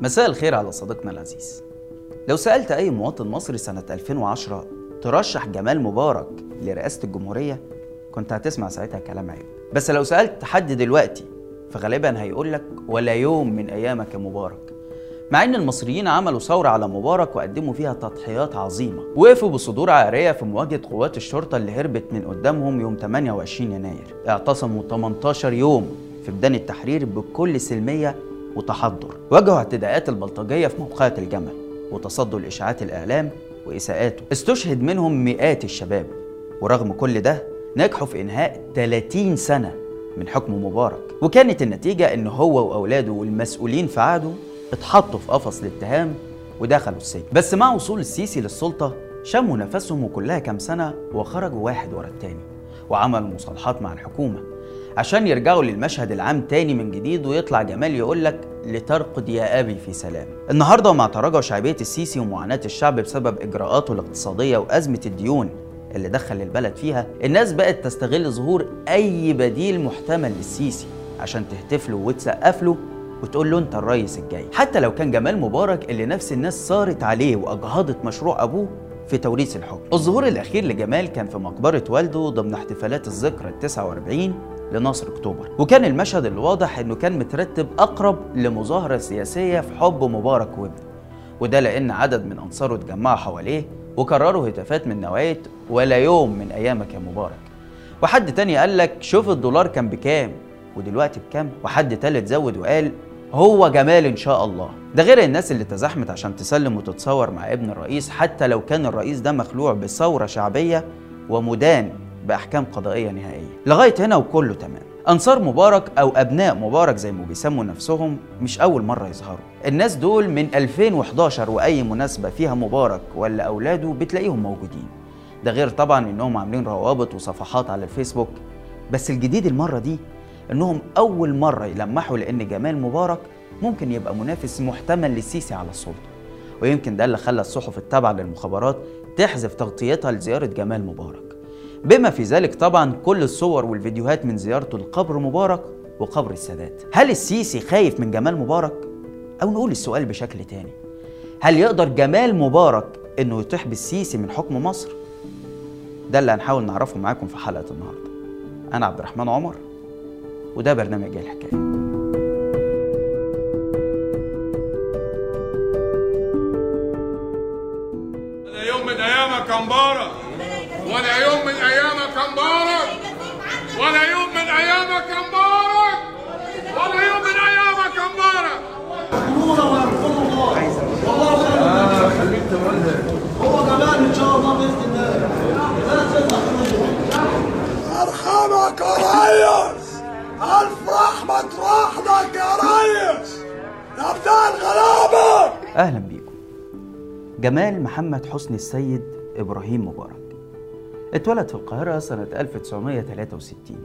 مساء الخير على صديقنا العزيز. لو سألت أي مواطن مصري سنة 2010 ترشح جمال مبارك لرئاسة الجمهورية كنت هتسمع ساعتها كلام عيب بس لو سألت حد دلوقتي فغالبا هيقول لك ولا يوم من أيامك يا مبارك. مع إن المصريين عملوا ثورة على مبارك وقدموا فيها تضحيات عظيمة. وقفوا بصدور عارية في مواجهة قوات الشرطة اللي هربت من قدامهم يوم 28 يناير. اعتصموا 18 يوم في ميدان التحرير بكل سلمية وتحضر. واجهوا اعتداءات البلطجية في موقعة الجمل وتصدوا لاشاعات الإعلام وإساءاته. استشهد منهم مئات الشباب. ورغم كل ده نجحوا في إنهاء 30 سنة من حكم مبارك. وكانت النتيجة إن هو وأولاده والمسؤولين في عهده اتحطوا في قفص الاتهام ودخلوا السجن. بس مع وصول السيسي للسلطة شموا نفسهم وكلها كام سنة وخرجوا واحد ورا التاني وعملوا مصالحات مع الحكومة. عشان يرجعوا للمشهد العام تاني من جديد ويطلع جمال يقول لك لترقد يا أبي في سلام. النهاردة مع تراجع شعبية السيسي ومعاناة الشعب بسبب إجراءاته الاقتصادية وأزمة الديون اللي دخل البلد فيها الناس بقت تستغل ظهور أي بديل محتمل للسيسي عشان تهتف له وتسقف له وتقول له أنت الريس الجاي. حتى لو كان جمال مبارك اللي نفس الناس صارت عليه وأجهضت مشروع أبوه في توريث الحكم. الظهور الأخير لجمال كان في مقبرة والده ضمن احتفالات الذكرى ال 49 لنصر أكتوبر. وكان المشهد الواضح إنه كان مترتب أقرب لمظاهرة سياسية في حب مبارك وابنه وده لأن عدد من أنصاره اتجمعوا حواليه وكرروا هتافات من نوعية ولا يوم من أيامك يا مبارك. وحد تاني قال لك شوف الدولار كان بكام ودلوقتي بكام؟ وحد تالت زود وقال هو جمال إن شاء الله. ده غير الناس اللي تزاحمت عشان تسلم وتتصور مع ابن الرئيس حتى لو كان الرئيس ده مخلوع بثورة شعبية ومدان بأحكام قضائية نهائية. لغاية هنا وكله تمام. أنصار مبارك أو أبناء مبارك زي ما بيسموا نفسهم مش أول مرة يظهروا. الناس دول من 2011 وأي مناسبة فيها مبارك ولا أولاده بتلاقيهم موجودين. ده غير طبعا إنهم عاملين روابط وصفحات على الفيسبوك. بس الجديد المرة دي إنهم أول مرة يلمحوا لأن جمال مبارك ممكن يبقى منافس محتمل للسيسي على السلطة. ويمكن ده اللي خلى الصحف التابعة للمخابرات تحذف تغطيتها لزيارة جمال مبارك. بما في ذلك طبعا كل الصور والفيديوهات من زيارته لقبر مبارك وقبر السادات. هل السيسي خايف من جمال مبارك؟ أو نقول السؤال بشكل تاني. هل يقدر جمال مبارك إنه يطيح بالسيسي من حكم مصر؟ ده اللي هنحاول نعرفه معاكم في حلقة النهارده. أنا عبد الرحمن عمر وده برنامج الحكاية. يا مبارك. ولا يوم من أيامك يا مبارك. ولا يوم من أيامك يا مبارك. هو كمان ان شاء الله باذن الله أرحمك يا ريس الف رحمة رحمك يا ريس. يا بتاع الغلابة أهلا بيكم. جمال محمد حسني السيد إبراهيم مبارك. اتولد في القاهرة سنة 1963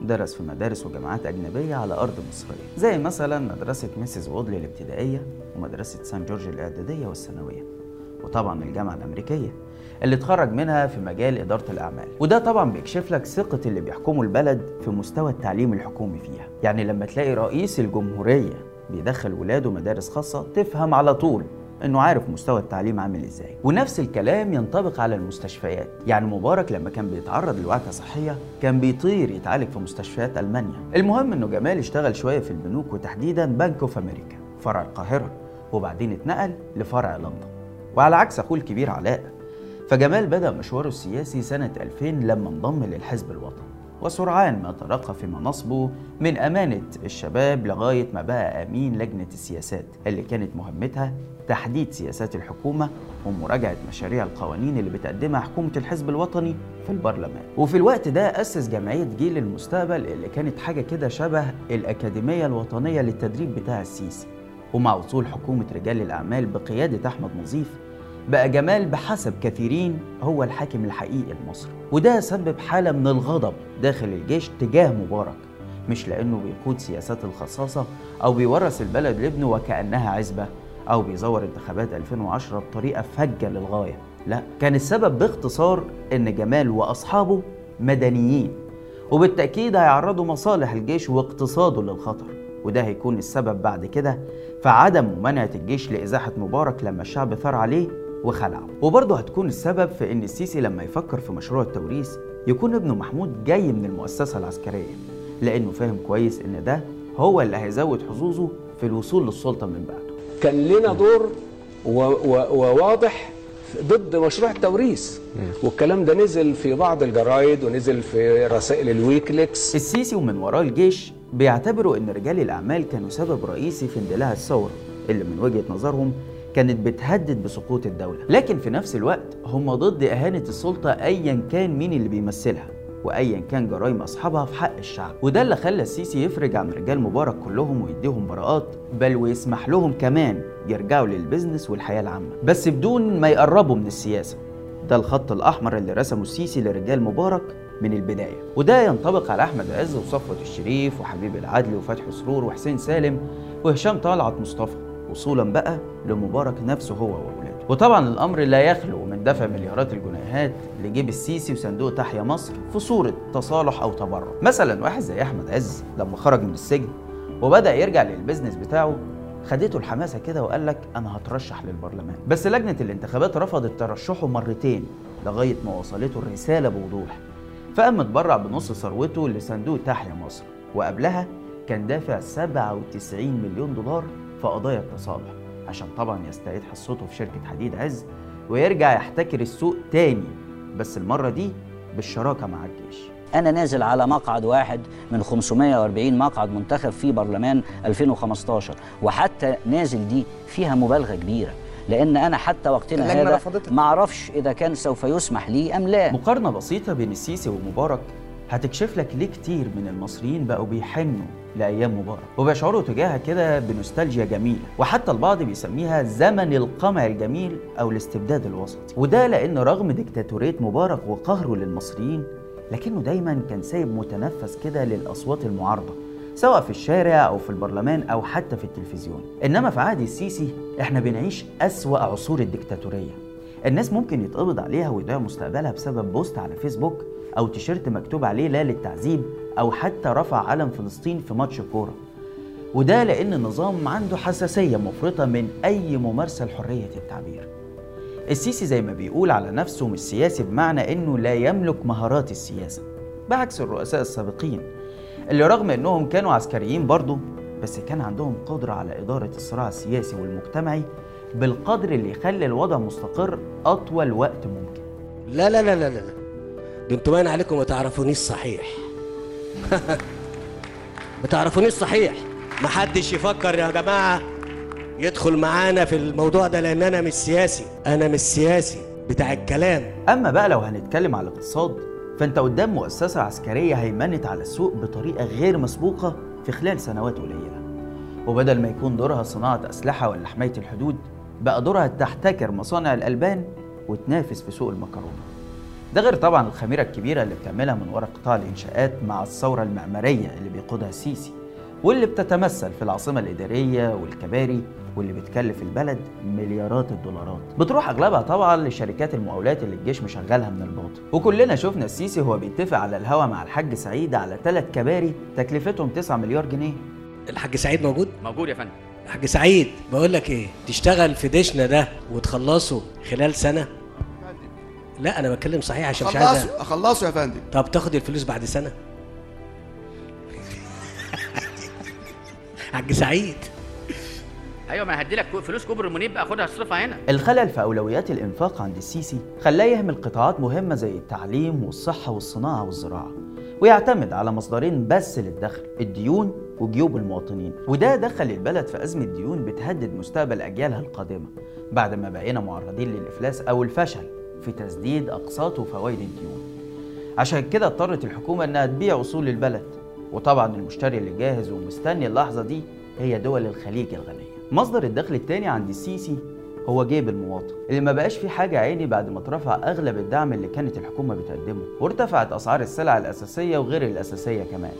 درس في مدارس وجامعات أجنبية على أرض مصرية زي مثلا مدرسة ميسيس وودلي الابتدائية ومدرسة سان جورج الإعدادية والثانوية. وطبعا الجامعة الأمريكية اللي اتخرج منها في مجال إدارة الأعمال. وده طبعا بيكشف لك ثقة اللي بيحكموا البلد في مستوى التعليم الحكومي فيها. يعني لما تلاقي رئيس الجمهورية بيدخل ولاده مدارس خاصة تفهم على طول انه عارف مستوى التعليم عامل إزاي. ونفس الكلام ينطبق على المستشفيات. يعني مبارك لما كان بيتعرض لوعكة صحية كان بيطير يتعالج في مستشفيات ألمانيا. المهم انه جمال اشتغل شوية في البنوك وتحديدا بنك اوف أمريكا فرع القاهرة وبعدين اتنقل لفرع لندن. وعلى عكس أخوه الكبير علاء فجمال بدأ مشواره السياسي سنة 2000 لما انضم للحزب الوطني. وسرعان ما ترقى في مناصبه من أمانة الشباب لغاية ما بقى أمين لجنة السياسات اللي كانت مهمتها تحديد سياسات الحكومة ومراجعة مشاريع القوانين اللي بتقدمها حكومة الحزب الوطني في البرلمان. وفي الوقت ده أسس جمعية جيل المستقبل اللي كانت حاجة كده شبه الأكاديمية الوطنية للتدريب بتاع السيسي. ومع وصول حكومة رجال الأعمال بقيادة أحمد نظيف بقى جمال بحسب كثيرين هو الحاكم الحقيقي لمصر وده سبب حالة من الغضب داخل الجيش تجاه مبارك. مش لأنه بيقود سياسات الخصاصة أو بيورث البلد لابنه وكأنها عزبة. أو بيزور انتخابات 2010 بطريقة فجة للغاية. لا كان السبب باختصار إن جمال وأصحابه مدنيين وبالتأكيد هيعرضوا مصالح الجيش واقتصاده للخطر وده هيكون السبب بعد كده في عدم ممانعة الجيش لإزاحة مبارك لما الشعب ثار عليه وخلعه. وبرضه هتكون السبب في إن السيسي لما يفكر في مشروع التوريث يكون ابنه محمود جاي من المؤسسة العسكرية لأنه فاهم كويس إن ده هو اللي هيزود حظوظه في الوصول للسلطة من بعده. كان لنا دور وواضح ضد مشروع التوريث. والكلام ده نزل في بعض الجرايد ونزل في رسائل الويكليكس. السيسي ومن وراه الجيش بيعتبروا إن رجال الأعمال كانوا سبب رئيسي في اندلاع الثورة اللي من وجهة نظرهم كانت بتهدد بسقوط الدولة. لكن في نفس الوقت هم ضد إهانة السلطة ايا كان مين اللي بيمثلها. وايا كان جرائم اصحابها في حق الشعب. وده اللي خلى السيسي يفرج عن رجال مبارك كلهم ويديهم براءات بل ويسمح لهم كمان يرجعوا للبزنس والحياة العامة. بس بدون ما يقربوا من السياسة ده الخط الأحمر اللي رسمه السيسي لرجال مبارك من البداية. وده ينطبق على أحمد عز وصفوة الشريف وحبيب العدل وفتحي سرور وحسين سالم وهشام طلعت مصطفى وصولا بقى لمبارك نفسه هو وأولاده. وطبعا الأمر لا يخلو من دفع مليارات الجنيهات لجيب السيسي وصندوق تحيا مصر في صورة تصالح أو تبرع. مثلا واحد زي أحمد عز لما خرج من السجن وبدأ يرجع للبزنس بتاعه خدته الحماسة كده وقال لك أنا هترشح للبرلمان. بس لجنة الانتخابات رفضت ترشحه مرتين لغاية ما وصلته الرسالة بوضوح. فقام متبرع بنص ثروته لصندوق تحيا مصر وقبلها كان دافع 97 مليون دولار في قضايا التصالح. عشان طبعا يستعيد حصته في شركة حديد عز ويرجع يحتكر السوق تاني بس المرة دي بالشراكة مع الجيش. أنا نازل على مقعد واحد من 540 مقعد منتخب في برلمان 2015 وحتى نازل دي فيها مبالغة كبيرة لأن أنا حتى وقتنا هذا أعرفش إذا كان سوف يسمح لي أم لا. مقارنة بسيطة بين السيسي ومبارك هتكشف لك ليه كتير من المصريين بقوا بيحنوا لأيام مبارك. وبيشعروا تجاهها كده بنوستالجيا جميلة وحتى البعض بيسميها زمن القمع الجميل أو الاستبداد الوسطي وده لأن رغم ديكتاتورية مبارك وقهره للمصريين لكنه دايما كان سايب متنفس كده للأصوات المعارضة سواء في الشارع أو في البرلمان أو حتى في التلفزيون. إنما في عهد السيسي إحنا بنعيش أسوأ عصور الديكتاتورية. الناس ممكن يتقبض عليها ويضيع مستقبلها بسبب post على فيسبوك أو تيشيرت مكتوب عليه لا للتعذيب أو حتى رفع علم فلسطين في ماتش كورة. وده لأن النظام عنده حساسية مفرطة من أي ممارسة لحرية التعبير. السيسي زي ما بيقول على نفسه مش سياسي بمعنى إنه لا يملك مهارات السياسة بعكس الرؤساء السابقين اللي رغم إنهم كانوا عسكريين برضه بس كان عندهم قدرة على إدارة الصراع السياسي والمجتمعي بالقدر اللي يخلي الوضع مستقر أطول وقت ممكن. لا لا لا لا لا ده أنتوا باين عليكم ما تعرفونيش صحيح. ما تعرفونيش صحيح ما حدش يفكر يا جماعة يدخل معانا في الموضوع ده لأن أنا مش سياسي. أنا مش سياسي بتاع الكلام. أما بقى لو هنتكلم على الاقتصاد فأنت قدام مؤسسة عسكرية هيمنت على السوق بطريقة غير مسبوقة في خلال سنوات قليلة. وبدل ما يكون دورها صناعة أسلحة ولا حماية الحدود بقى دورها تحتكر مصانع الألبان وتنافس في سوق المكرونة. ده غير طبعا الخميرة الكبيرة اللي بتعملها من وراء قطاع الإنشاءات مع الثورة المعمارية اللي بيقودها السيسي واللي بتتمثل في العاصمة الإدارية والكباري واللي بتكلف البلد مليارات الدولارات. بتروح أغلبها طبعا لشركات المقاولات اللي الجيش مشغلها من الباطن وكلنا شفنا السيسي هو بيتفق على الهوا مع الحاج سعيد على ثلاث كباري تكلفتهم 9 مليار جنيه. الحاج سعيد موجود؟ موجود يا فندم. الحاج سعيد بقول لك إيه؟ تشتغل في دشنا ده وتخلصه خلال سنة؟ لا أنا بتكلم صحيح عشان مش عايز أخلصه أخلصه يا فندم. طب تاخد الفلوس بعد سنة. حاج سعيد. أيوه ما هدي لك فلوس كوبري المنيب بقى خدها اصرفها هنا. الخلل في أولويات الإنفاق عند السيسي خلاه يهمل قطاعات مهمة زي التعليم والصحة والصناعة والزراعة ويعتمد على مصدرين بس للدخل الديون وجيوب المواطنين وده دخل البلد في أزمة ديون بتهدد مستقبل أجيالها القادمة بعد ما بقينا معرضين للإفلاس أو الفشل. في تسديد اقساط وفوائد الديون. عشان كده اضطرت الحكومة إنها تبيع أصول البلد وطبعا المشتري اللي جاهز ومستني اللحظة دي هي دول الخليج الغنية. مصدر الدخل التاني عند السيسي هو جيب المواطن اللي ما بقاش فيه حاجة عيني بعد ما اترفع أغلب الدعم اللي كانت الحكومة بتقدمه وارتفعت أسعار السلع الأساسية وغير الأساسية كمان.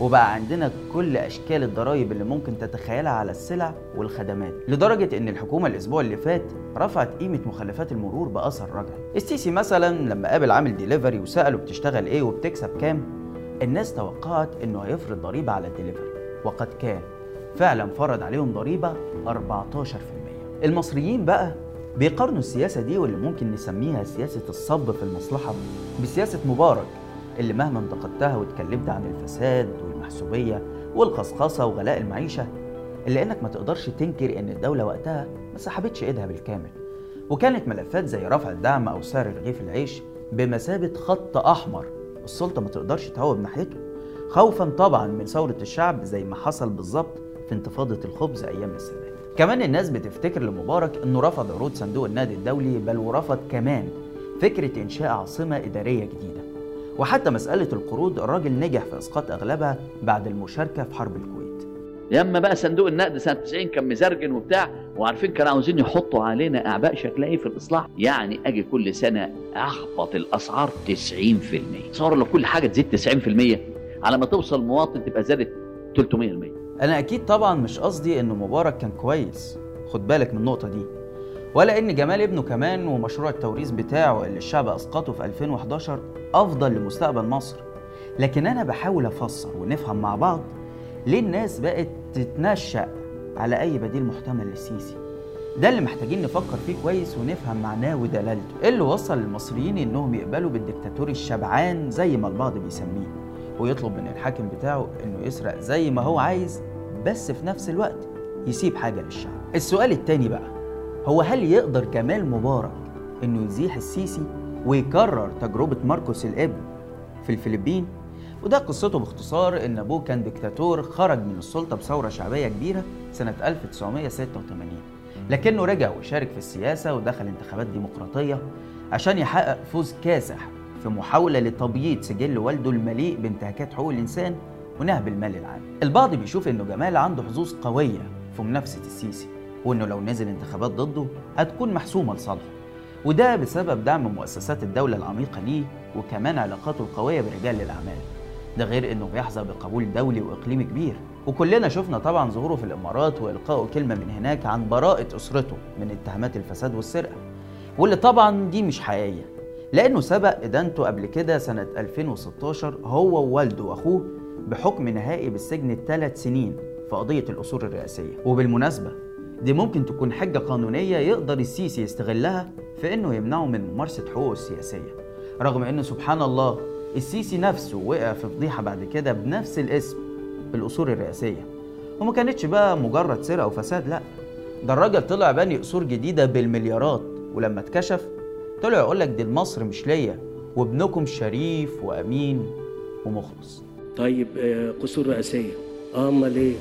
وبقى عندنا كل أشكال الضرائب اللي ممكن تتخيلها على السلع والخدمات لدرجة إن الحكومة الأسبوع اللي فات رفعت قيمة مخلفات المرور بأثر رجعي. السيسي مثلا لما قابل عامل ديليفري وسأله بتشتغل إيه وبتكسب كام الناس توقعت إنه هيفرض ضريبة على الدليفري وقد كان فعلا فرض عليهم ضريبة 14% المصريين بقى بيقارنوا السياسة دي واللي ممكن نسميها سياسة الصب في المصلحة بسياسة مبارك. اللي مهما انتقدتها واتكلمت عن الفساد والمحسوبية والقصقصة وغلاء المعيشة إلا إنك ما تقدرش تنكر إن الدولة وقتها ما سحبتش إيدها بالكامل. وكانت ملفات زي رفع الدعم أو سعر رغيف العيش بمثابة خط أحمر السلطة ما تقدرش تهوب ناحيته. خوفا طبعا من ثورة الشعب زي ما حصل بالظبط في انتفاضة الخبز أيام السادات. كمان الناس بتفتكر لمبارك إنه رفض عروض صندوق النقد الدولي بل ورفض كمان فكرة إنشاء عاصمة إدارية جديدة. وحتى مسألة القروض الراجل نجح في إسقاط أغلبها بعد المشاركة في حرب الكويت. ياما بقى صندوق النقد سنة 90 كان مزرجن وبتاع وعارفين كانوا عاوزين يحطوا علينا أعباء شكلها إيه في الإصلاح يعني أجي كل سنة اخبط الأسعار 90% تصور لو كل حاجة تزيد 90% على ما توصل مواطن تبقى زادت 300% أنا أكيد طبعا مش قصدي إنه مبارك كان كويس. خد بالك من النقطة دي. ولا إن جمال ابنه كمان ومشروع التوريث بتاعه اللي الشعب أسقطه في 2011 أفضل لمستقبل مصر. لكن أنا بحاول أفسر ونفهم مع بعض ليه الناس بقت تتنشأ على أي بديل محتمل للسيسي. ده اللي محتاجين نفكر فيه كويس ونفهم معناه ودلالته. إيه اللي وصل المصريين إنهم يقبلوا بالدكتاتور الشبعان زي ما البعض بيسميه؟ ويطلب من الحاكم بتاعه إنه يسرق زي ما هو عايز بس في نفس الوقت يسيب حاجة للشعب. السؤال التاني بقى هو هل يقدر جمال مبارك إنه يزيح السيسي ويكرر تجربة ماركوس الإبن في الفلبين؟ وده قصته باختصار إن أبوه كان دكتاتور خرج من السلطة بثورة شعبية كبيرة سنة 1986 لكنه رجع وشارك في السياسة ودخل انتخابات ديمقراطية عشان يحقق فوز كاسح في محاولة لتبييض سجل والده المليء بانتهاكات حقوق الإنسان ونهب المال العام. البعض بيشوف إنه جمال عنده حظوظ قوية في منافسة السيسي. وإنه لو نزل انتخابات ضده هتكون محسومة لصالحه. وده بسبب دعم مؤسسات الدولة العميقة ليه وكمان علاقاته القوية برجال الأعمال. ده غير إنه بيحظى بقبول دولي وإقليمي كبير وكلنا شفنا طبعا ظهوره في الإمارات وإلقائه كلمة من هناك عن براءة أسرته من اتهامات الفساد والسرقة واللي طبعا دي مش حقيقية لأنه سبق إدانته قبل كده سنة 2016 هو ووالده وأخوه بحكم نهائي بالسجن ثلاث سنين في قضية الاصول الرئاسية وبالمناسبة دي ممكن تكون حجه قانونية يقدر السيسي يستغلها في إنه يمنعه من ممارسة حقوقه السياسيه رغم إنه سبحان الله السيسي نفسه وقع في فضيحة بعد كده بنفس الاسم الأصول الرئاسية. وما كانتش بقى مجرد سرقة وفساد لأ. ده الراجل طلع بني قصور جديدة بالمليارات ولما اتكشف طلع يقول لك دي مصر مش ليا وابنكم شريف وأمين ومخلص. طيب آه، قصور رئاسية. آه، أمال إيه؟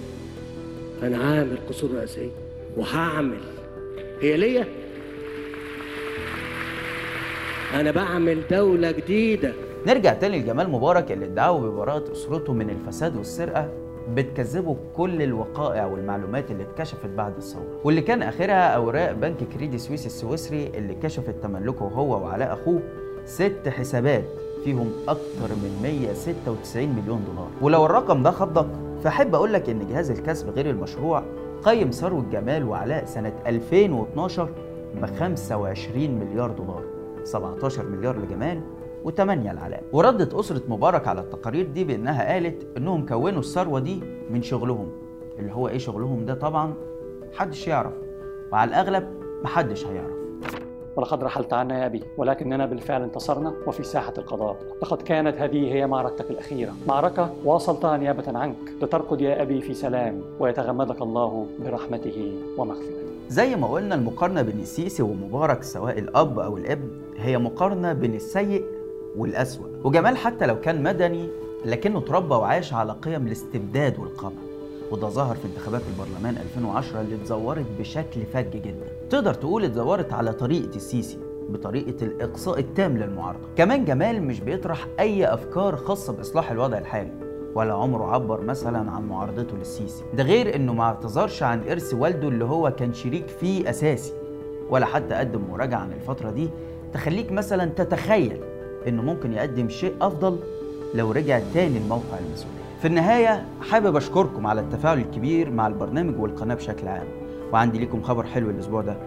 أنا عامل قصور رئاسية. وهعمل. هي ليا؟ أنا بعمل دولة جديدة. نرجع تاني لجمال مبارك اللي ادعوا ببراءة أسرته من الفساد والسرقة بتكذبوا كل الوقائع والمعلومات اللي اتكشفت بعد الثورة. واللي كان آخرها أوراق بنك كريدي سويس السويسري اللي كشفت تملكه هو وعلاء أخوه ست حسابات فيهم أكتر من 196 مليون دولار. ولو الرقم ده خضك فأحب أقول لك إن جهاز الكسب غير المشروع قيم ثروة جمال وعلاء سنة 2012 ب 25 مليار دولار. 17 مليار لجمال و8 لعلاء. وردت أسرة مبارك على التقارير دي بأنها قالت إنهم كونوا الثروة دي من شغلهم. اللي هو إيه شغلهم ده؟ طبعا محدش يعرف وعلى الأغلب محدش هيعرف. ولقد رحلت عنا يا أبي ولكننا بالفعل انتصرنا وفي ساحة القضاء. لقد كانت هذه هي معركتك الأخيرة. معركة واصلتها نيابة عنك. لترقد يا أبي في سلام ويتغمدك الله برحمته ومغفرته. زي ما قلنا المقارنة بين السيسي ومبارك سواء الأب أو الابن هي مقارنة بين السيء والأسوأ. وجمال حتى لو كان مدني لكنه اتربى وعاش على قيم الاستبداد والقمع وده ظهر في انتخابات البرلمان 2010 اللي اتزورت بشكل فج جدا. تقدر تقول اتزورت على طريقة السيسي بطريقة الإقصاء التام للمعارضة. كمان جمال مش بيطرح أي أفكار خاصة بإصلاح الوضع الحالي ولا عمره عبر مثلا عن معارضته للسيسي. ده غير إنه ما اعتذرش عن إرث والده اللي هو كان شريك فيه أساسي ولا حتى قدم مراجعة عن الفترة دي. تخليك مثلا تتخيل إنه ممكن يقدم شيء أفضل لو رجع تاني لموقع المسؤوليه في النهاية حابب أشكركم على التفاعل الكبير مع البرنامج والقناة بشكل عام. وعندي ليكم خبر حلو الأسبوع ده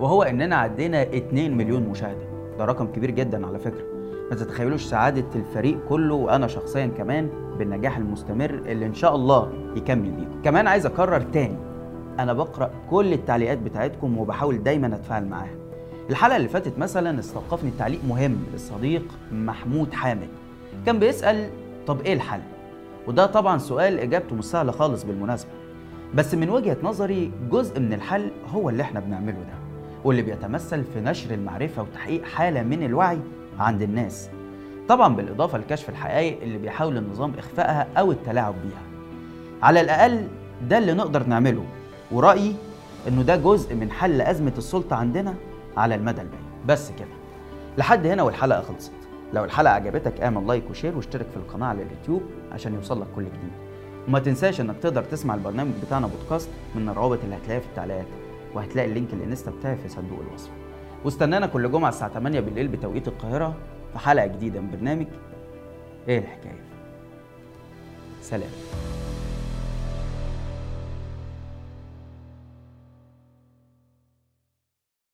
وهو إننا عدينا 2 مليون مشاهدة. ده رقم كبير جدا على فكرة. ما تتخيلوش سعادة الفريق كله وأنا شخصيا كمان بالنجاح المستمر اللي إن شاء الله يكمل بيكم. كمان عايز أكرر تاني أنا بقرأ كل التعليقات بتاعتكم وبحاول دايما أتفاعل معاها. الحلقة اللي فاتت مثلا استوقفني تعليق مهم للصديق محمود حامد. كان بيسأل طب إيه الحل؟ وده طبعا سؤال إجابته مش سهلة خالص بالمناسبة. بس من وجهة نظري جزء من الحل هو اللي إحنا بنعمله ده واللي بيتمثل في نشر المعرفة وتحقيق حالة من الوعي عند الناس. طبعا بالإضافة لكشف الحقائق اللي بيحاول النظام إخفائها أو التلاعب بيها. على الأقل ده اللي نقدر نعمله ورأيي إنه ده جزء من حل أزمة السلطة عندنا على المدى البعيد. بس كده. لحد هنا والحلقة خلصت. لو الحلقة عجبتك اعمل like و share واشترك في القناة على اليوتيوب عشان يوصلك كل جديد. وما تنساش انك تقدر تسمع البرنامج بتاعنا بودكاست من الروابط اللي هتلاقيها في التعليقات وهتلاقي ال link الانستا بتاعي في صندوق الوصف. واستنانا كل جمعة الساعة 8 بالليل بتوقيت القاهرة في حلقة جديدة من برنامج إيه الحكاية؟ سلام.